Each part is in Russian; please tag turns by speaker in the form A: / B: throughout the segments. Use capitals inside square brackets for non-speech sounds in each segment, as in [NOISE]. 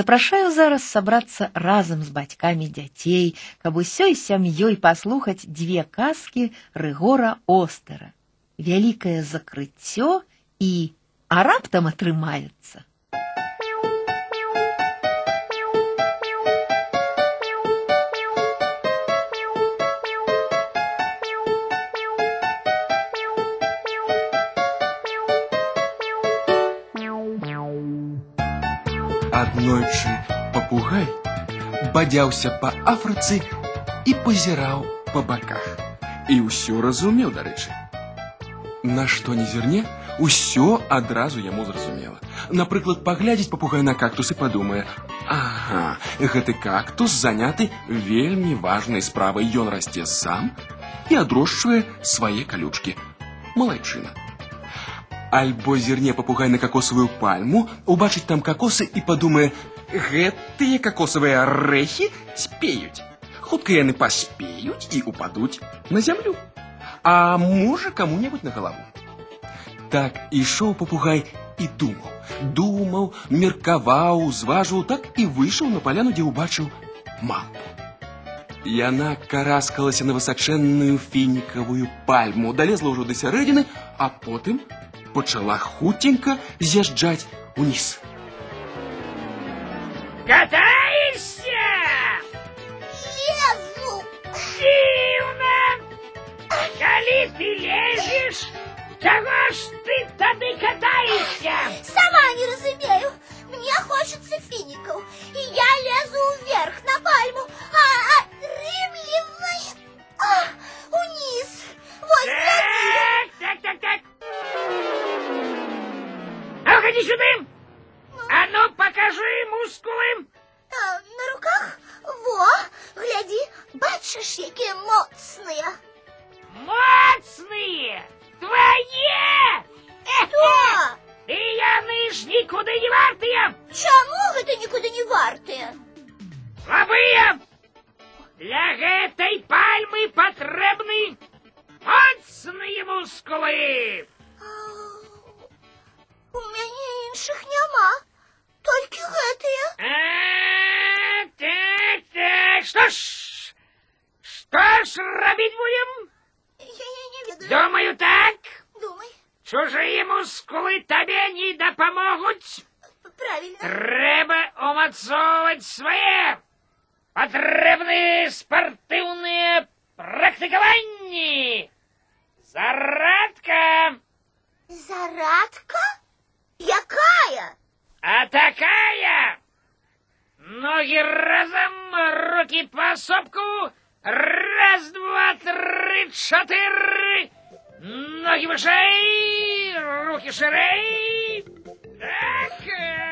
A: Запрашаю зараз сабрацца разам з бацькамі дзяцей, каб усёй сям'ёй паслухаць дзве казкі Рыгора Остера. Вялікае закрыццё і а раптам атрымаецца.
B: папугай бадзяўся па Афрыцы і пазіраў па баках. І ўсё разумеў, дарэчы. На што не зірне, усё адразу яму зразумела. Напрыклад, паглядзець папугай на кактус і падумае: Ага, гэты кактус заняты вельмі важнай справай. Ён расце сам і адрошчвае свае калючкі. Малайчына. Альбо зірне папугай на кокосовую пальму, убачыць там кокосы і падумае, гэтыя кокосавыя арэхі спеюць. Хутка яны паспеюць і упадуць на зямлю. А можа каму-небудзь на галаву. Так ішоў папугай і думаў, думаў, меркаваў, зважыў, так і выйшаў на паляну, дзе ўбачыў мампу. Яна караскалася на высачэнную фінікавую пальму, далезла ўжо да сярэдзіны, а потым почала хутенько з'їжджать униз.
C: Катаешься?
D: Лезу!
C: Дивно! Коли ты лезешь, чего ж ты тады катаешься?
D: Сама не разумею. Мне хочется фиников, и я лезу вверх на пальму, а отрымливает а, вниз. Вот гляди.
C: Так, так, так, так. Ну, ходи сюда. А ну, покажи мускулы.
D: А, на руках? Во, гляди, бачиш, які моцні.
C: Моцные! Твои!
D: Що?
C: И яны ж никуда не вартые!
D: Чому гэта нікуди не вартыя?
C: Слабые! Для гэтай пальмы патрэбны моцныя мускулы!
D: А, У мяне іншых няма, толькі гэтыя.
C: А, так, так, что ж, что ж рабіць будем?
D: Я, я не ведаю.
C: Думаю так,
D: Думай,
C: чужие мускулы табе не дапамогуць.
D: правильно.
C: Трэба умацоўваць свае. Патрэбны спартыўныя практыкаванні. Зарадка,
D: Зарадка? Якая?
C: а такая. Ноги разом, руки по сопку. Раз, два, три, четыре. Ноги выше, руки шире. Так.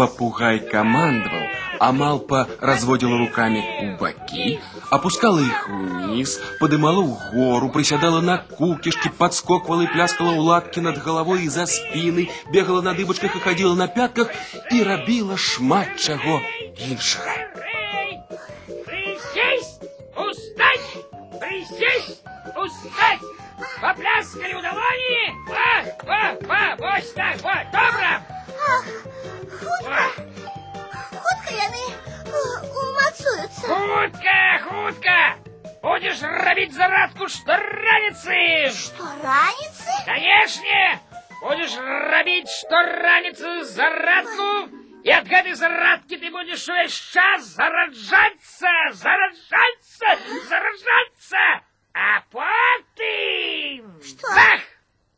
B: Попугай командовал, а Малпа разводила руками у боки, опускала их вниз, подымала в гору, приседала на кукишки, подскокивала и пляскала у лапки над головой и за спиной, бегала на дыбочках и ходила на пятках и робила шмат чаго іншага.
C: Присесть, устать, присесть, устать. Попляскали у долони. Во, во, во, вот так, вот, добро.
D: Ах, хутка, хутка яны э, умацуюцца.
C: Хутка, хутка. Будешь робить зарадку штораницы.
D: Што, раніцы?
C: Конечно, будешь робить штораницы зарадку. И от гэтай зарадки ты будешь весь час заражаться, заражаться, заражаться. А потым...
D: Что?
C: Бах!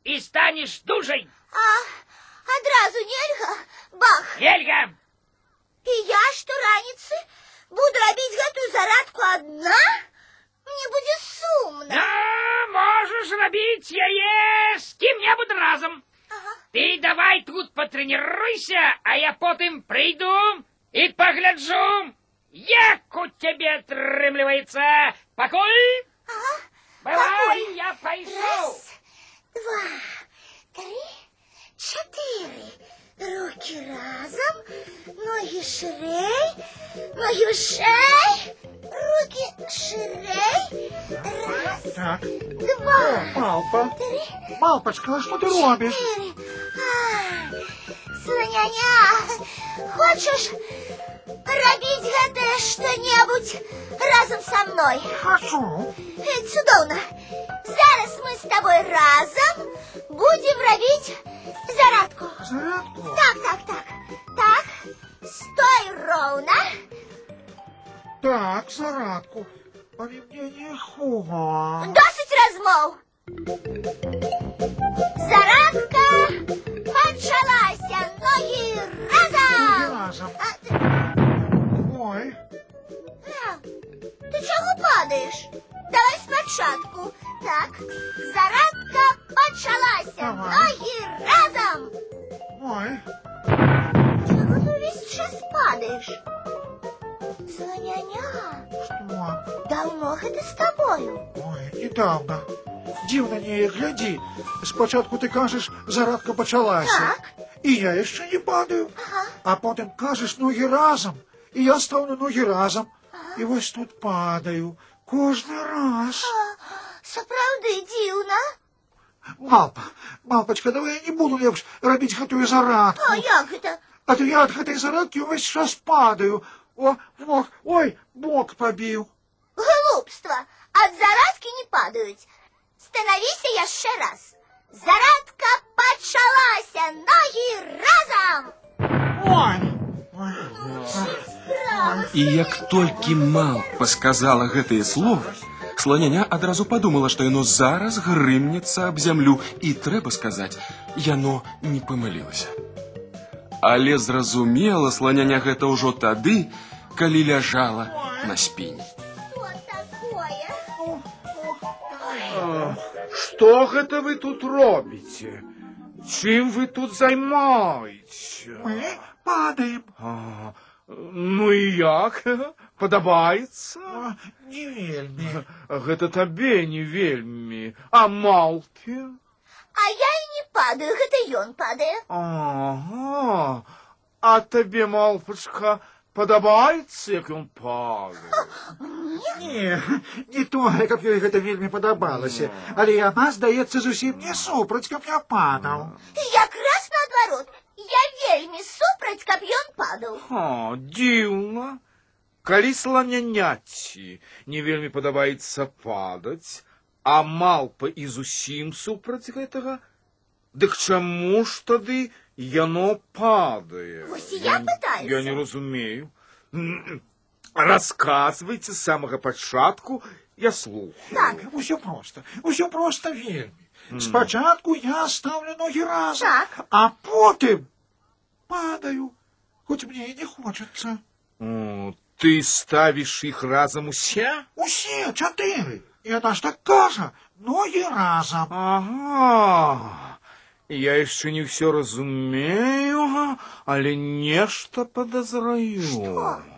C: И станешь дужей.
D: А адразу нельга? Бах!
C: Ельга,
D: І я штораніцы буду рабіць гэтую зарадку адна? Мне будзе сумна.
C: ну, можешь робить яе с кем-нибудь разом.
D: Ага.
C: Ты давай тут потренируйся, а я потым прийду и погляджу, як у тебе отрымливается. Покой?
D: Ага.
C: Бывай,
D: Покой.
C: я пойду.
D: Раз, два, три, четыре. Руки разом, ноги ширей, ноги шей, руки ширей. Раз,
E: Так,
D: два,
E: Малпа.
D: три,
E: Малпочка, а що ти робиш?
D: четыре. А, Слоняня, хочешь рабіць гэтае што-небудзь разам са мной.
E: Хачу.
D: Э, Цудоўна. Зараз мы з табой разам будзем рабіць зарадку.
E: Зарядку?
D: Так, так, так. Так, стой роўна.
E: Так, зарядку. Але мне не хо.
D: Досыць размоў. Зарадка пачалася. Ногі разам.
E: Разом.
D: А,
E: Ой.
D: а, Ты чого падаєш? Давай спочатку. Так, зарадка почалася.
E: Давай.
D: Ноги разом.
E: Ой.
D: Чого ти весь час падаєш? Соняня,
E: Что?
D: давно гэта з тобою?
E: Ой, недавно. Дивно не гляди. Спочатку ти кажеш, зарядка почалася.
D: Так.
E: І я ще не падаю.
D: Ага.
E: А потім кажеш ноги разом. І я став на ноги разом. І ось тут падаю. Кожний раз.
D: Сапраўды дзіўна.
E: Малпа, малпочка, давай я не буду лепш робити гэтую зарадку.
D: А як гэта?
E: А то я от гэтай зарадкі увесь час падаю. О, ох, ой, бок побіў.
D: Глупство. От зарадки не падают. Становися яшчэ раз. Зарадка пачалася. Ноги разом.
E: Ой. Ой.
B: І як толькі малпа сказала гэтыя словы, сланяня адразу падумала, што яно зараз грымнецца аб зямлю, і трэба сказаць, яно не памылілася. Але зразумела сланяня гэта ўжо тады, калі ляжала на спіне.
D: Что такое?
F: Што гэта вы тут робіце? Чым вы тут займаеце?
E: Мы падаем.
F: А, ну і як? Падабаецца?
E: А, Не вельмі.
F: Гэта табе не вельмі. А малпе?
D: А я и не падаю, гэта ён падае.
F: Ага. А табе, малпачка, падабаецца, як ён падае?
E: Не, не тое, каб ёй гэта вельмі падабалася. Але яна, здаецца, зусім не супраць, каб я падаў.
D: Якраз наадварот. Я вельмі супраць, каб ён падаў.
F: А, дзіўна. Калі сланяняці не вельмі падабаецца падаць, а малпа і зусім супраць гэтага, дык чаму ж тады яно падае?
D: Вось і я пытаюся.
F: Я не разумею. М, Расказвайце з самага пачатку, я слухаю.
D: Так,
E: Усё проста, усё проста вельмі. Спачатку я ставлю ногі разам,
D: Так.
E: а потым падаю, хоць мне і не хочацца.
F: О, ты ставіш іх разам усе?
E: Усе чатыры. Яна ж так кажа, ногі разам.
F: Ага. Я яшчэ не ўсё разумею, але нешта падазраю.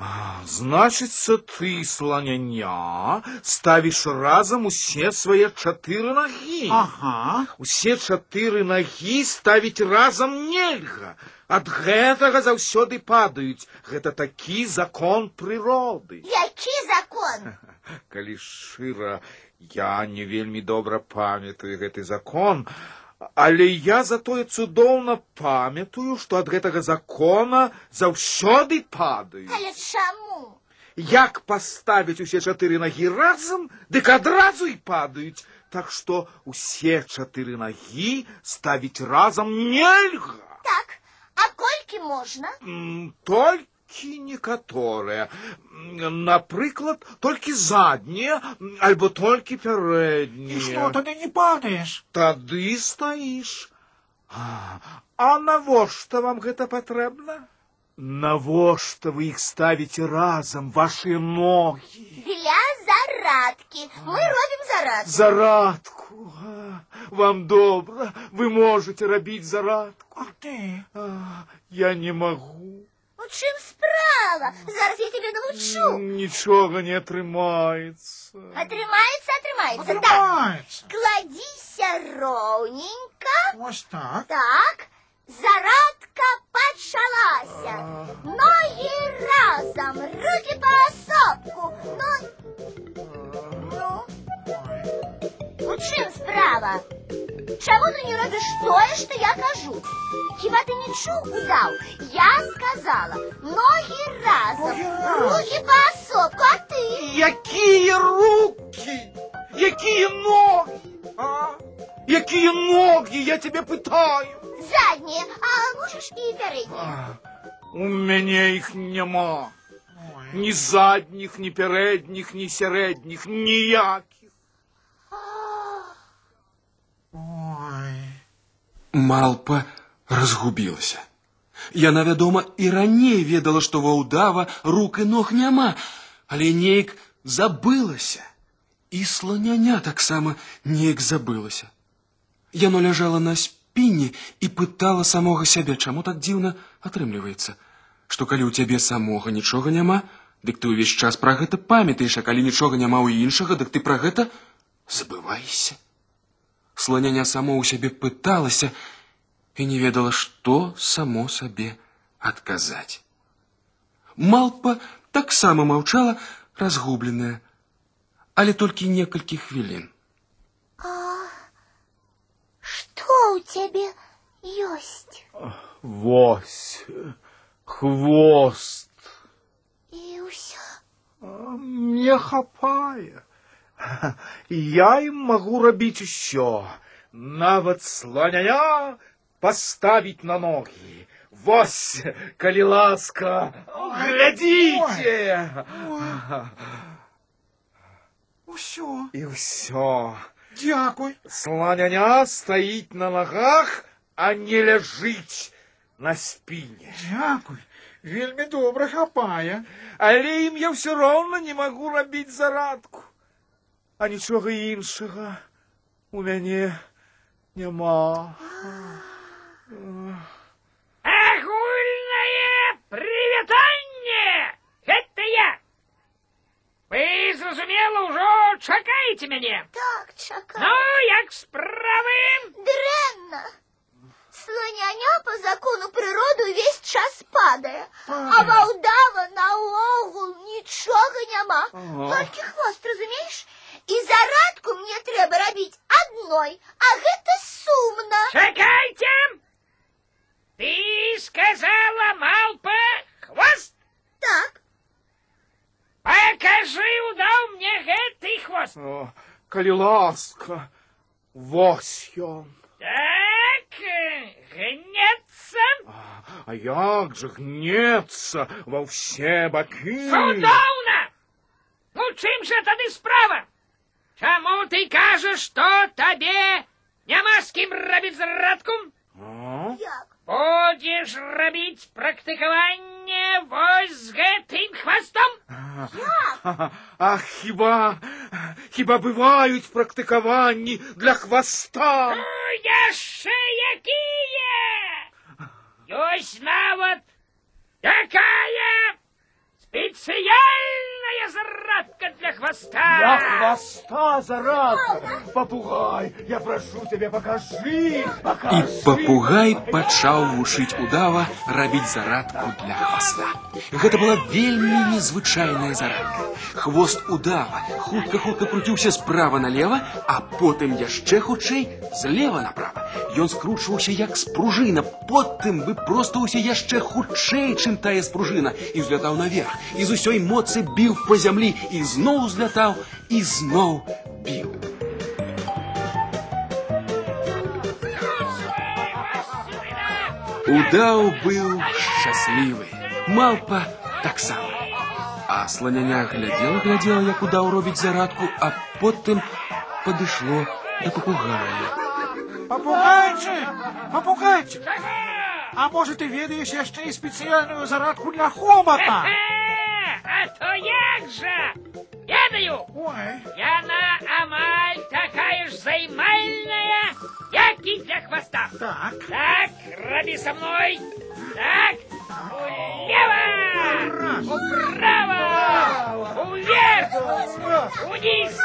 F: А, Значыцца, ты, сланяня, ставіш разам усе свае чатыры нагі.
E: Ага.
F: Усе чатыры нагі ставіць разам нельга. Ад гэтага заўсёды падаюць. Гэта такі закон прыроды.
D: які закон? [LAUGHS]
F: Калі шчыра, я не вельмі добра памятаю гэты закон, але я затое цудоўна памятаю, што ад гэтага закона заўсёды падаюць.
D: Але чаму?
F: Як паставіць усе чатыры нагі разам, дык адразу і падаюць. Так што усе чатыры нагі ставіць разам нельга.
D: Так, а колькі можна?
F: М, Толькі некаторыя. М, Напрыклад, толькі заднія альбо толькі
E: І што
F: пярэднія.
E: тады не падаеш?
F: Тады стаіш. А, а навошта вам гэта патрэбна? Навошта вы іх ставіце разам, вашыя ногі?
D: Для зарадкі. Мы робім зарадку.
F: Зарадку. А, Вам добра, вы можете рабіць зарадку.
E: А ты?
F: А, Я не магу.
D: У чым справа? Зараз я тебе навучу.
F: Нічога не атрымаецца.
D: Атрымаецца, атрымаецца. Так,
E: Атрымаецца.
D: кладзіся роўненька.
E: Ось так.
D: Так, зарадка пачалася. Ногі разам, руки паасобку. Ну, ну,
E: Ой.
D: у чым справа? чаму ты не робишь тое, что я кажу? Хіба ты не чуў, удаў? Я сказала, ноги разом, руки поособку, а ты?
F: Якие руки? Якие ноги? А? Якие ноги, я тебе пытаю?
D: Задние, а можешь и передние.
F: А, у меня их нема. Ні задніх, ні передніх, ні середніх, ніяких.
B: Малпа разгубілася. Яна, вядома, і раней ведала, што ва ўдава рук і ног няма, але неяк забылася. І сланяня таксама неяк забылася. Яно ляжала на спіне і пытала самога сябе, чаму так дзіўна атрымліваецца, што калі ў цябе самога нічога няма, дык ты ўвесь час пра гэта памятаеш, а калі нічога няма ў іншага, дык ты пра гэта забывайся. Сланяня само ў сябе пыталася і не ведала, што само сабе адказаць. Малпа таксама маўчала, разгубленая, але толькі некалькі хвілін.
D: Что у тебя есть?
F: Вось, хвост.
D: И все.
F: Мне хапае. [LAUGHS] Я им могу рабіць усё. Нават слоняня поставить на ноги. Вось, калі ласка, глядзіце.
E: Усё.
F: І ўсё.
E: Дякуй.
F: Слоняня стоит на ногах, а не ляжыць на спине.
E: Дякуй. Вельмі добра хапае.
F: Але ім я все роўна не магу рабіць зарадку. А нічога іншага у мяне няма.
C: Агульнае прывітанне! Гэта я! Вы, зразумела, ўжо чакаеце мяне.
D: Так, чакай.
C: Ну, як справы?
D: Дрэнна. Слоняня по закону природы весь час падае, а ваўдава наогул нічога няма.
F: Ага.
D: Толькі хвост, разумееш? І зарадку мне трэба рабіць адной, а гэта сумна.
C: Чакайце! Ты сказала, малпа, хвост?
D: Так,
C: Пакажы, удаў мне гэты хвост.
F: О, калі ласка, вось ён.
C: Так, гнецца.
F: А, а як же гнецца ва ўсе бакі?
C: Цудоўна! Ну, чым жа тады справа? Чаму ты кажаш, што табе няма з кім рабіць зрадку?
F: А?
D: як?
C: Будзеш рабіць практыкаванне вось з гэтым хвастом?
F: А хіба, хіба бываюць практыкаванні для хваста?
C: Ну, яшчэ якія? Ёсць нават такая спецыяльная зарадка для хваста.
F: Для хвоста зарадка. Попугай, я прошу тебя, покажи,
B: І
F: покажи.
B: папугай пачаў вучыць удава рабіць зарадку для хваста. Гэта была вельмі незвычайная зарадка. Хвост удава хутка-хутка круціўся справа налева, а потым яшчэ хутчэй злева направа. Ён скручваўся як спружына, потым выпростваўся яшчэ хутчэй, чым тая спружына, і взлятаў наверх, і з усёй моцы біў па зямлі, і зноў злятаў, і зноў біў. Удаў быў шчаслівы, малпа таксама. А сланяня глядзела, глядзела, як удаў робіць зарадку, а потым падышло да папугая.
E: Попугайчик, попугайчик. А может, ты ведаешь яшчэ і спецыяльную зарадку для хобота?
C: А то як жа? Ведаю,
E: Ой,
C: яна амаль такая ж займальная, як і для хвоста.
E: так.
C: Так, раби со мной. Так, влево, вправо, вверх, вниз.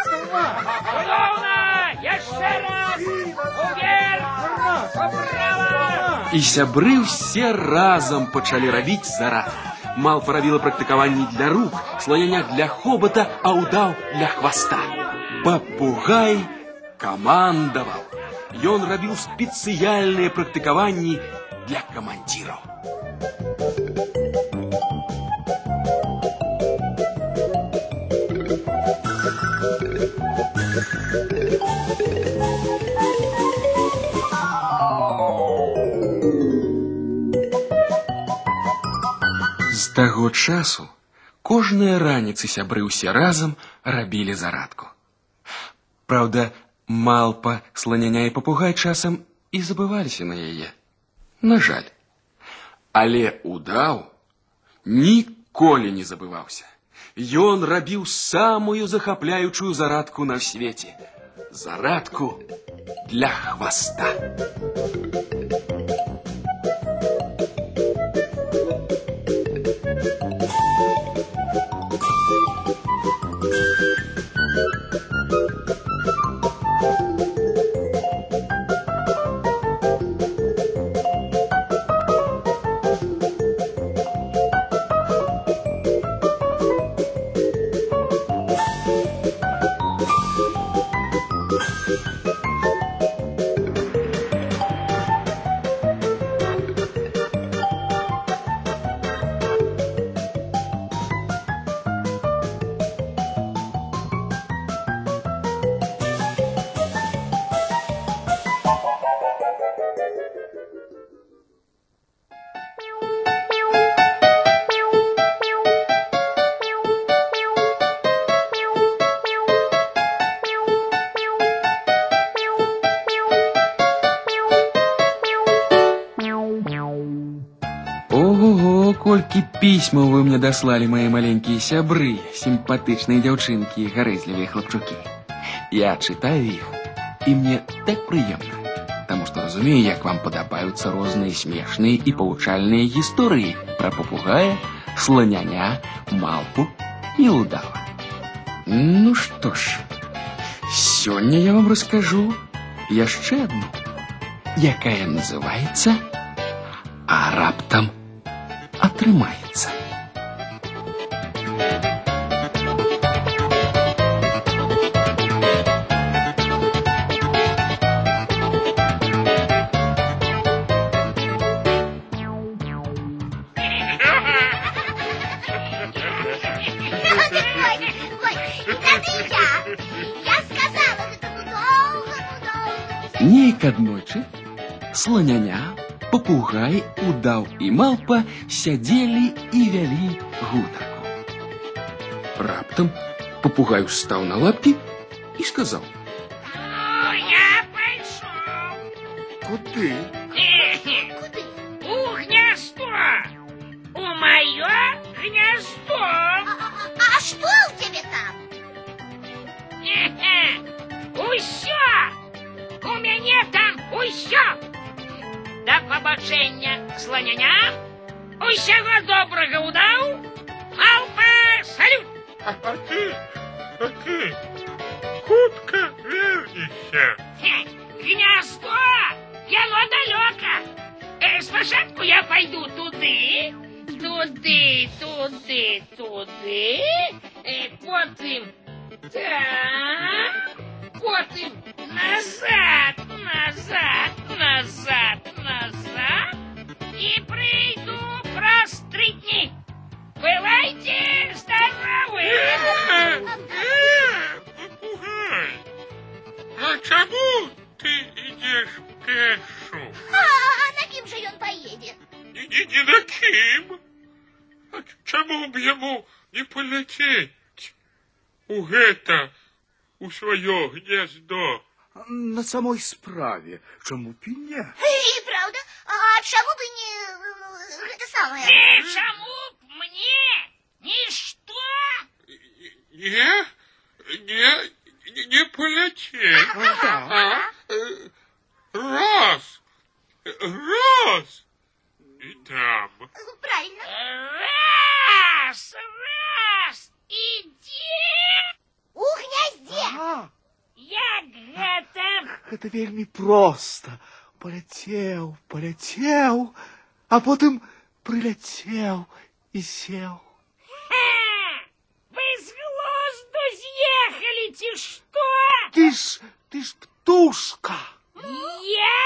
C: Ровно, еще раз, вверх, вправо.
B: І сябры ўсе разам пачалі рабіць зарадку. Малпа рабіла практыкаванні для рук, сланяня для хобота, а ўдаў для хваста. Папугай камандаваў. ён рабіў спецыяльныя практыкаванні для камандзіраў. таго часу кожныя раніцы сябры ўсе разам рабілі зарадку. Праўда, малпа, сланяня і папугай часам і забываліся на яе. На жаль. Але удаў ніколі не забываўся. Ён рабіў самую захапляючую зарадку на свеце. Зарадку для хваста. колькі пісьмаў вы мне даслалі мае маленькія сябры, сімпатычныя дзяўчынкі і гарэзлівыя хлапчукі. Я чытаю іх, і мне так прыемна, таму што разумею, як вам падабаюцца розныя смешныя і павучальныя гісторыі пра папугая, сланяня, малпу і удава. Ну што ж, сёння я вам раскажу яшчэ адну, якая называецца а раптам
D: Ой, ой, это я. Я сказала, это ну долго, ну долго.
B: Нейк аднойчы сланяня, папугай, удаў і малпа сядзелі і вялі гутарку. Раптам папугай устаў на лапкі і сказаў:
C: Ну, я пошел.
G: Куды?
D: Куды? [LAUGHS]
C: У гнездо. У мое гнездо.
D: А, а- а что у тебя там?
C: Усё. [LAUGHS] У мяне там усё. Да пабачэння сланяня. Усяго добрага ўдаў. Алпа, салют.
G: А, ты, а ты, хутка вернешься.
C: Хе, Гнездо. Яно далёка. Э, спачатку я пойду туды. Туды, туды, туды. Э, потым так. Потым назад, назад, назад, назад. И прийду праз три дні. Бывайте здоровы!
G: Попугай, [LAUGHS] а чему ты идешь пешу?
D: А, а на кем же он поедет?
G: Ни, ни, ни на ким. А чему б ему не полететь у гэта, у свое гнездо?
F: На самой справе, чому б і не?
D: Правда, а чему бы не э, это самое?
C: Э, чему б мне ничто?
G: Не, не, не, не полететь. А? Э, Раз, раз, и там.
D: Правильно.
C: Раз, раз, иди!
D: У гнезде.
F: А,
C: Як гэта?
F: гэта вельмі проста. Паляцеў, паляцеў, а потым прыляцеў і сеў.
C: Ха! Вы з глузду з'ехалі ці што?
F: Ты ж, ты ж птушка.
C: Я!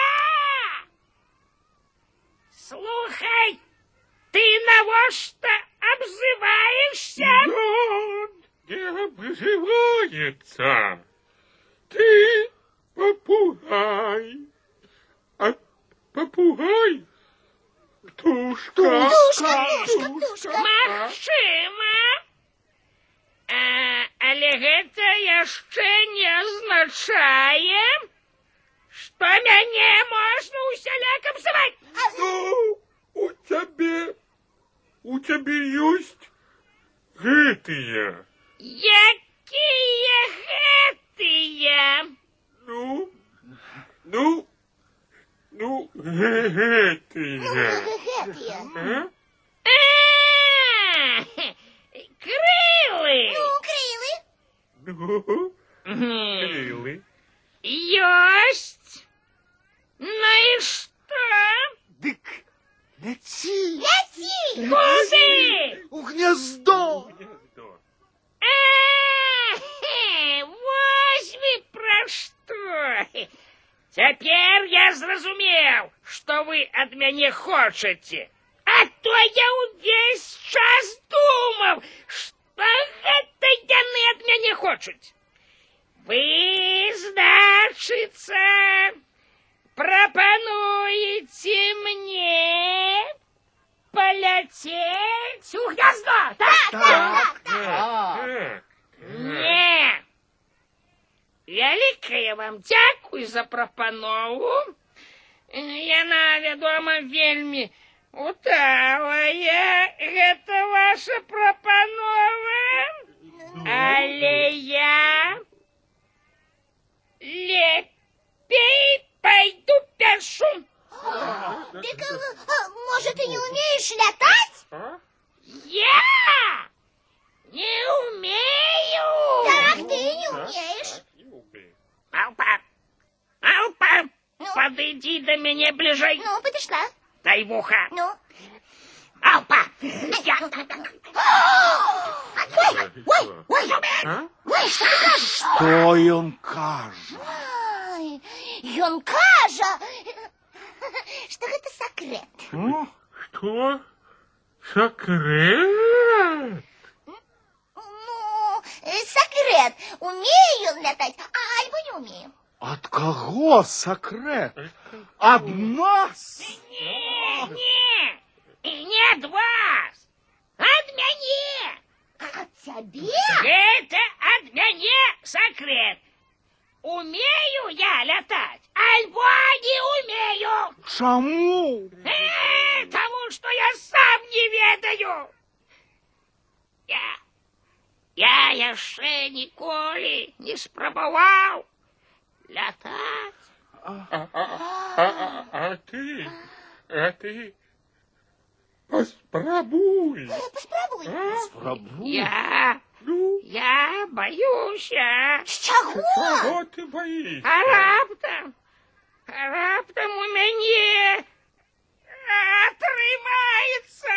C: Слухай, ты на что обзываешься?
G: Да, не обзывается. Ты попугай. Попугай птушка.
D: Птушка, птушка, птушка.
C: Магчыма. А, але гэта яшчэ не азначае, што мяне можна усяляк абзываць.
G: Ну, у тебе, у тебе есть гэтые.
C: Якія гэтыя?
G: Ну, ну, ну, гэтые.
D: Гэтыя.
G: А?
C: А, крылы.
D: Ну, крылы.
G: Ну,
C: Мгм.
G: крылы.
C: Ёсць. Ну і што?
E: Дык, ляці
D: Ляці.
C: Куды?
E: у гнездо.
G: Гнездо.
C: А, хе, Вось вы пра што. Цяпер я зразумеў, што вы ад мяне хочаце. А то я ўвесь час думаў, што гэта яны ад мяне хочуць. Вы, значыцца, прапануеце мне паляцець у гнездо, так?
D: Так, так.
G: Так.
C: Не. Вялікае вам дзякуй за прапанову. Яна, вядома, вельмі удалая. Гэта ваша прапанова. Але я лепей пойду пешу.
D: Дык, а, а, может, ты не умеешь летать?
G: А?
C: Я не умею.
D: Так, ты не умеешь.
G: Любы.
C: Алпа,
D: Ну?
C: подойди до меня ближе.
D: Ну, подошла.
C: Дай в ухо.
D: Ну.
C: Алпа, я...
D: Ой, ой, ой,
G: А?
D: ой, что ты кажешь?
E: Что ён кажа?
D: Ай, Ён кажа, что гэта секрет.
E: Ну,
G: Что? Секрет?
D: Ну, э, секрет. Умею летать, а альбо не умею.
E: ад каго сакрэт? Ад нас?
C: Не, не, и не от вас, от мяне.
D: А от тебе?
C: Это от мяне секрет. Умею я летать, альбо не умею.
E: Чаму?
C: Э, Тому, что я сам не ведаю. Я, я яшчэ ніколі не спрабаваў лятаць.
G: А, а, а, а, а ты, а ты попробуй.
D: Э, Поспробуй.
G: А?
E: Спрабуй.
C: Я,
G: Ну,
C: я боюся.
D: З чаго?
G: чего ты боишься?
C: А раптам, а раптам у мяне атрымаецца.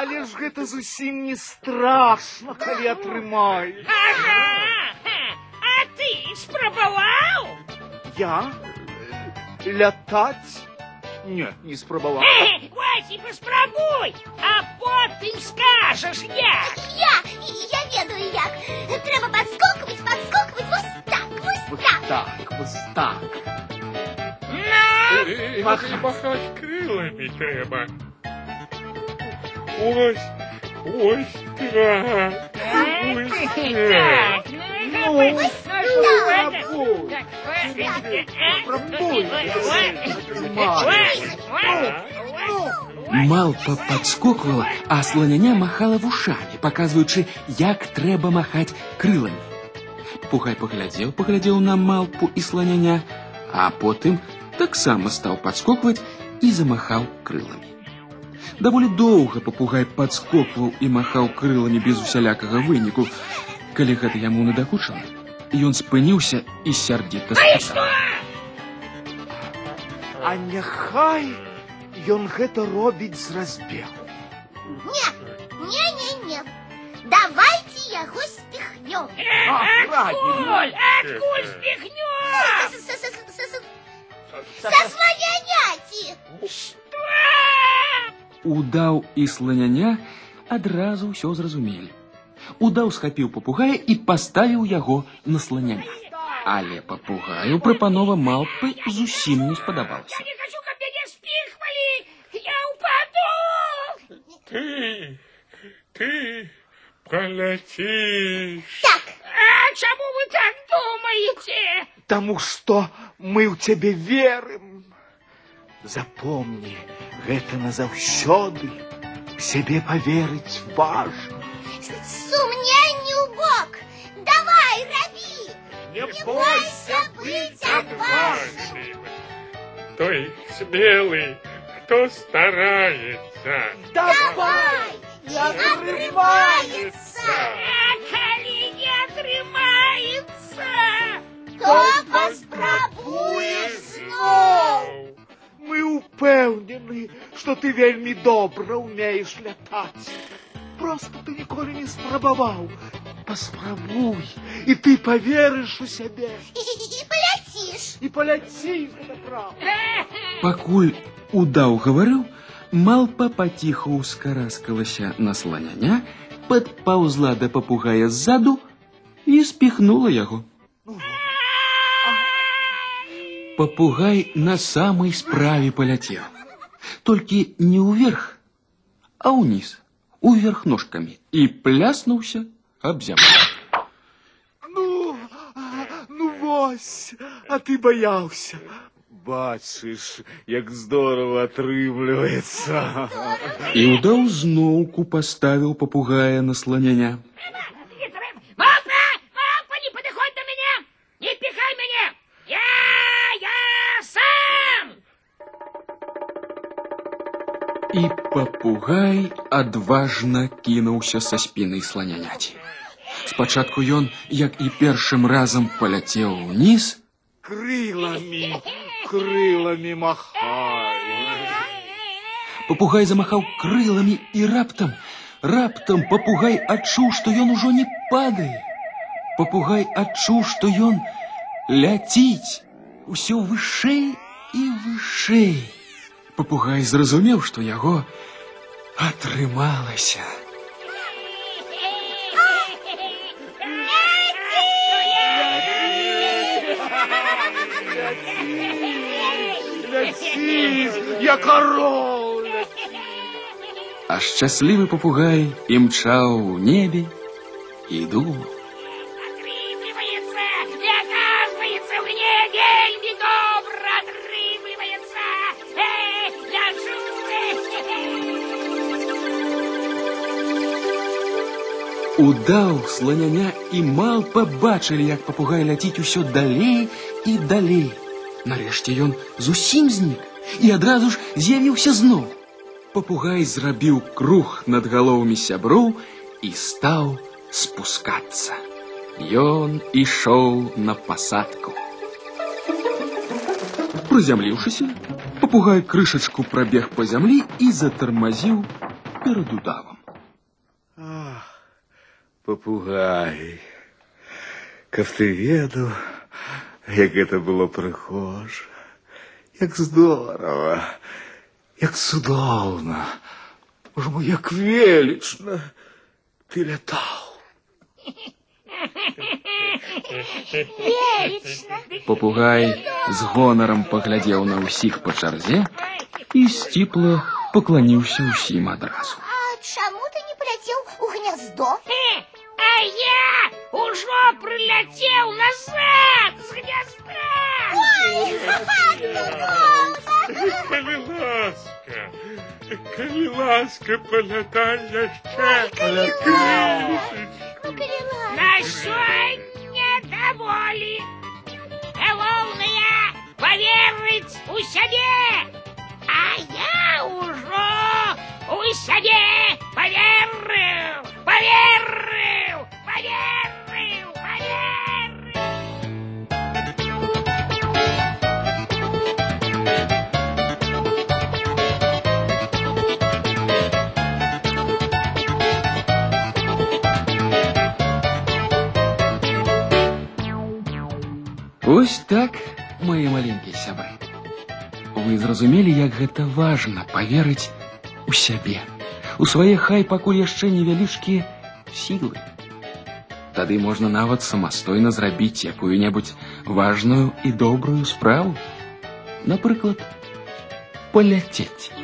E: Але ж гэта зусім не страшно, калі атрымаеш.
C: Ага, а ты спрабаваў?
E: я? Лятаць? Не, не спрабаваў.
C: Э, Вось і паспрабуй, а потым скажаш як.
D: Я, я ведаю як. Трэба подскокивать, подскокивать, вот так, вот
E: Вот
D: так.
E: так, вот так.
C: Ну,
G: И махать. махать крылами треба. Ось, ось так. Ось так.
C: так, ну и
E: Ну,
C: попробуй.
E: попробуй.
C: Так,
E: Попробуй.
B: Малпа подскоквала, а слоняня махала вушамі, паказваючы, як трэба махаць крыламі. Пухай паглядзеў, паглядзеў на малпу і слоняня, а потым таксама стаў падскокваць і замахаў крыламі. Даволі доўга папугай падскокваў і махаў крыламі без усялякага выніку. Калі гэта яму надакучала, ён спыніўся і сярдзіта спытаў.
E: А няхай ён гэта робіць з разбегу.
D: Не, не, не, не. Давайте яго спихнем.
E: А, правильно.
C: Откуль, откуль спихнем?
D: С- с- с- с- с- Со слоняняти!
B: Удаў і сланяня адразу ўсё зразумелі. Удаў схапіў папугая і паставіў яго на сланяня. Але папугаю прапанова малпы зусім не спадабалася.
C: Я не хочу, как меня спихвали! Я упаду!
G: Ты, ты полетишь.
D: Так,
C: А чему вы так думаете?
F: Тому что мы ў цябе верым. Запомні, гэта назаўсёды. Сябе паверыць важна.
D: сумнению бог! Давай, раби!
G: Не
D: бойся быть отважным.
G: Той смелый, кто старается.
D: Давай! Не отрывается!
C: А коли не отрымается!
D: То поспробуешь знов!
F: Мы упэўнены, што ты вельмі добра ўмееш лятаць. Просто ты ніколі не спрабаваў. Паспрабуй, і ты паверыш у сябе
D: И полетишь!
F: і паляціш гэта праўда.
B: Пакуль удаў гаварыў, малпа паціху ўскараскалася на сланяня, падпаўзла да папугая ззаду і спіхнула яго. Папугай на самай справе паляцеў. Толькі не ўверх, а ўніз, уверх ножкамі і пляснуўся аб зямлю.
F: Ну, а, ну вось, а ты боялся. Бачыш, як здорово атрымліваецца.
B: І ўдаў зноўку паставіў папугая на сланяня. І папугай адважна кінуўся са спіны сланяняці. Спачатку ён, як і першым разам паляцеў уніз,
F: Крылами, крылами махай.
B: папугай замахаў крыламі і раптам, раптам папугай адчуў, што ён ужо не падае. Папугай адчуў, што ён ляціць усё вышэй і вышэй. Папугай зразумеў, што яго атрымалася.
F: Ляціш, як орол.
B: А шчаслівы папугай імчаў у небе і думаў. Удаў, сланяня і мал пабачылі, як папугай ляціць усё далей і далей. Нарэшце ён зусім знік і адразу ж з'явіўся зноў. Папугай зрабіў круг над галовамі сяброў і стаў спускацца. Ён ішоў на пасадку. Прызямліўшыся, папугай крышачку прабег па зямлі і затармазіў перад удавам.
F: Ах, попугай, каб ты ведаў, як гэта было прыгожа, як здорова, як цудоўна, Боже мой, як велічна ты лятаў.
D: Велично!
B: Папугай з гонарам паглядзеў на ўсіх па чарзе і сціпла пакланіўся ўсім адразу.
D: А чаму ты не полетел у гнездо?
C: Э, А я уже прилетел назад с гнезда!
D: Ой, оттуда!
G: Коли ласка, коли ласка, полетай яще.
D: Ну, Калила!
C: На сёння даволі. Галоўнае поверыць у сябе. А я ўжо у сябе поверыў, поверыў, поверыў, поверыў.
B: Ось так, мае маленькія сябры. вы зразумелі, як гэта важна паверыць у сябе, у свае хай пакуль яшчэ невялічкія сілы. Тады можна нават самастойна зрабіць якую-небудзь важную і добрую справу. Напрыклад, поляцець.